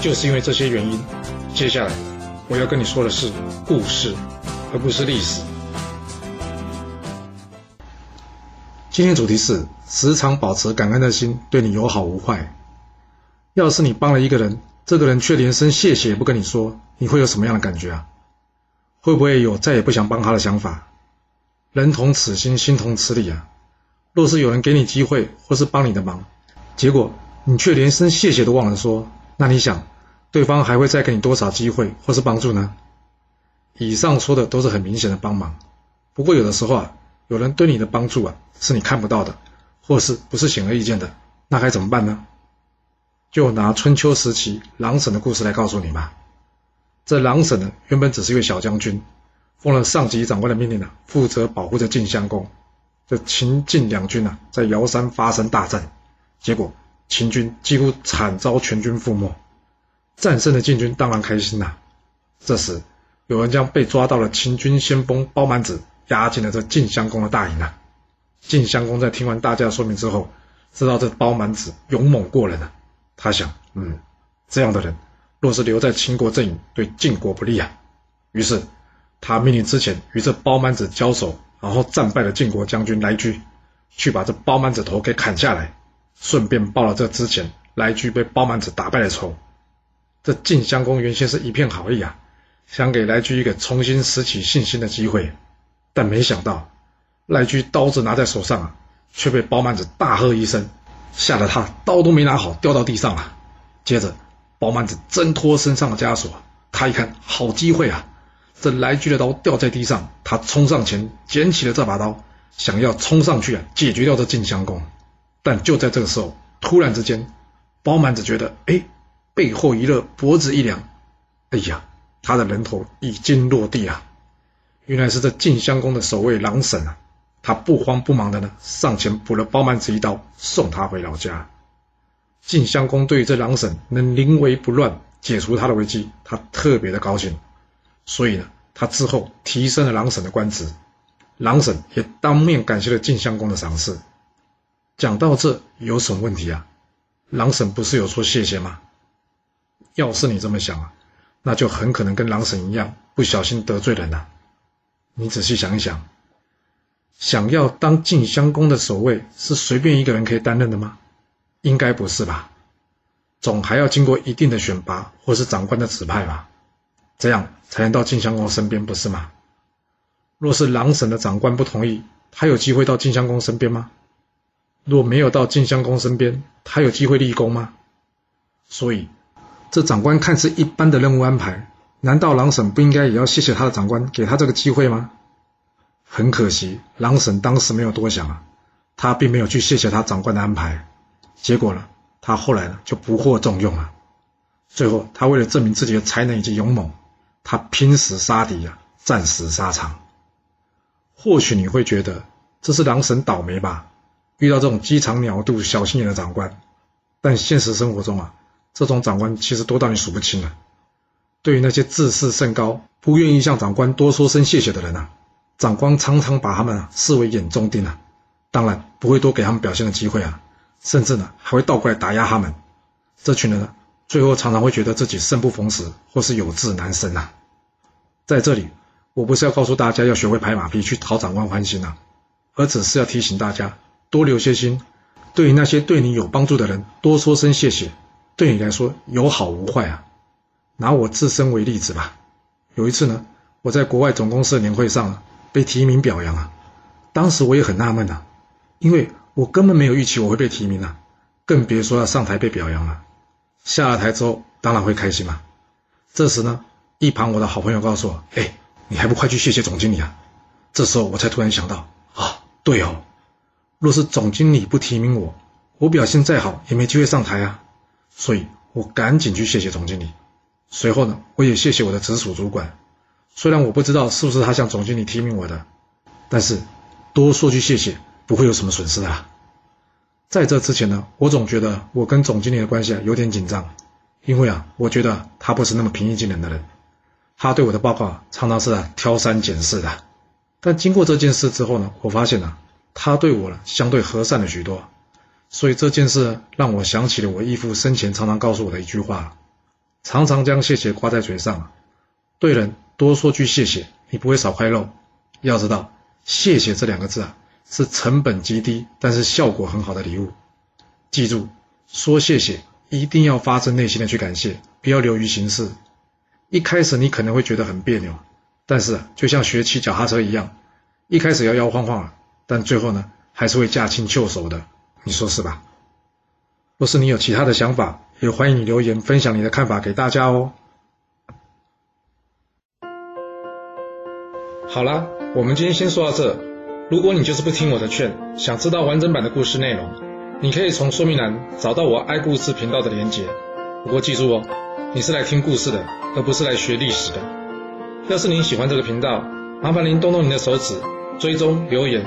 就是因为这些原因，接下来我要跟你说的是故事，而不是历史。今天主题是时常保持感恩的心，对你有好无坏。要是你帮了一个人，这个人却连声谢谢也不跟你说，你会有什么样的感觉啊？会不会有再也不想帮他的想法？人同此心，心同此理啊！若是有人给你机会或是帮你的忙，结果你却连声谢谢都忘了说。那你想，对方还会再给你多少机会或是帮助呢？以上说的都是很明显的帮忙，不过有的时候啊，有人对你的帮助啊是你看不到的，或是不是显而易见的，那该怎么办呢？就拿春秋时期狼神的故事来告诉你吧。这狼神呢，原本只是一位小将军，奉了上级长官的命令呢，负责保护着晋襄公。这秦晋两军啊，在尧山发生大战，结果。秦军几乎惨遭全军覆没，战胜的晋军当然开心呐。这时，有人将被抓到了秦军先锋包满子押进了这晋襄公的大营啊。晋襄公在听完大家的说明之后，知道这包满子勇猛过人啊。他想，嗯，这样的人若是留在秦国阵营，对晋国不利啊。于是，他命令之前与这包满子交手，然后战败的晋国将军来居，去把这包满子头给砍下来。顺便报了这之前来居被包满子打败的仇。这晋襄公原先是一片好意啊，想给来居一个重新拾起信心的机会，但没想到来居刀子拿在手上啊，却被包满子大喝一声，吓得他刀都没拿好掉到地上了。接着包满子挣脱身上的枷锁，他一看好机会啊，这来居的刀掉在地上，他冲上前捡起了这把刀，想要冲上去啊解决掉这晋襄公。但就在这个时候，突然之间，包满子觉得，哎，背后一热，脖子一凉，哎呀，他的人头已经落地啊！原来是这晋襄公的守卫狼神啊！他不慌不忙的呢，上前补了包满子一刀，送他回老家。晋襄公对于这狼神能临危不乱，解除他的危机，他特别的高兴，所以呢，他之后提升了狼神的官职，狼神也当面感谢了晋襄公的赏识。讲到这有什么问题啊？狼婶不是有说谢谢吗？要是你这么想啊，那就很可能跟狼婶一样，不小心得罪人了。你仔细想一想，想要当晋襄公的守卫，是随便一个人可以担任的吗？应该不是吧？总还要经过一定的选拔，或是长官的指派吧，这样才能到晋襄公身边，不是吗？若是狼婶的长官不同意，他有机会到晋襄公身边吗？若没有到晋襄公身边，他有机会立功吗？所以，这长官看似一般的任务安排，难道狼婶不应该也要谢谢他的长官，给他这个机会吗？很可惜，狼婶当时没有多想啊，他并没有去谢谢他长官的安排。结果呢，他后来呢就不获重用了。最后，他为了证明自己的才能以及勇猛，他拼死杀敌呀，战死沙场。或许你会觉得这是狼神倒霉吧？遇到这种鸡肠鸟肚、小心眼的长官，但现实生活中啊，这种长官其实多到你数不清了。对于那些自视甚高、不愿意向长官多说声谢谢的人啊，长官常常把他们啊视为眼中钉啊，当然不会多给他们表现的机会啊，甚至呢还会倒过来打压他们。这群人呢，最后常常会觉得自己生不逢时，或是有志难伸呐。在这里，我不是要告诉大家要学会拍马屁去讨长官欢心呐，而只是要提醒大家。多留些心，对于那些对你有帮助的人，多说声谢谢，对你来说有好无坏啊。拿我自身为例子吧，有一次呢，我在国外总公司的年会上被提名表扬啊，当时我也很纳闷呐，因为我根本没有预期我会被提名啊，更别说要上台被表扬了。下了台之后，当然会开心嘛。这时呢，一旁我的好朋友告诉我：“哎，你还不快去谢谢总经理啊？”这时候我才突然想到啊，对哦。若是总经理不提名我，我表现再好也没机会上台啊。所以，我赶紧去谢谢总经理。随后呢，我也谢谢我的直属主管。虽然我不知道是不是他向总经理提名我的，但是多说句谢谢不会有什么损失的。在这之前呢，我总觉得我跟总经理的关系啊有点紧张，因为啊，我觉得他不是那么平易近人的人。他对我的报告常常是挑三拣四的。但经过这件事之后呢，我发现呢，他对我呢相对和善了许多。所以这件事让我想起了我义父生前常常告诉我的一句话：常常将谢谢挂在嘴上，对人多说句谢谢，你不会少块肉。要知道，谢谢这两个字啊，是成本极低，但是效果很好的礼物。记住，说谢谢一定要发自内心的去感谢，不要流于形式。一开始你可能会觉得很别扭，但是就像学骑脚踏车一样，一开始摇摇晃晃啊，但最后呢，还是会驾轻就熟的。你说是吧？若是你有其他的想法，也欢迎你留言分享你的看法给大家哦。好啦，我们今天先说到这。如果你就是不听我的劝，想知道完整版的故事内容，你可以从说明栏找到我爱故事频道的连结。不过记住哦，你是来听故事的，而不是来学历史的。要是您喜欢这个频道，麻烦您动动您的手指，追踪、留言，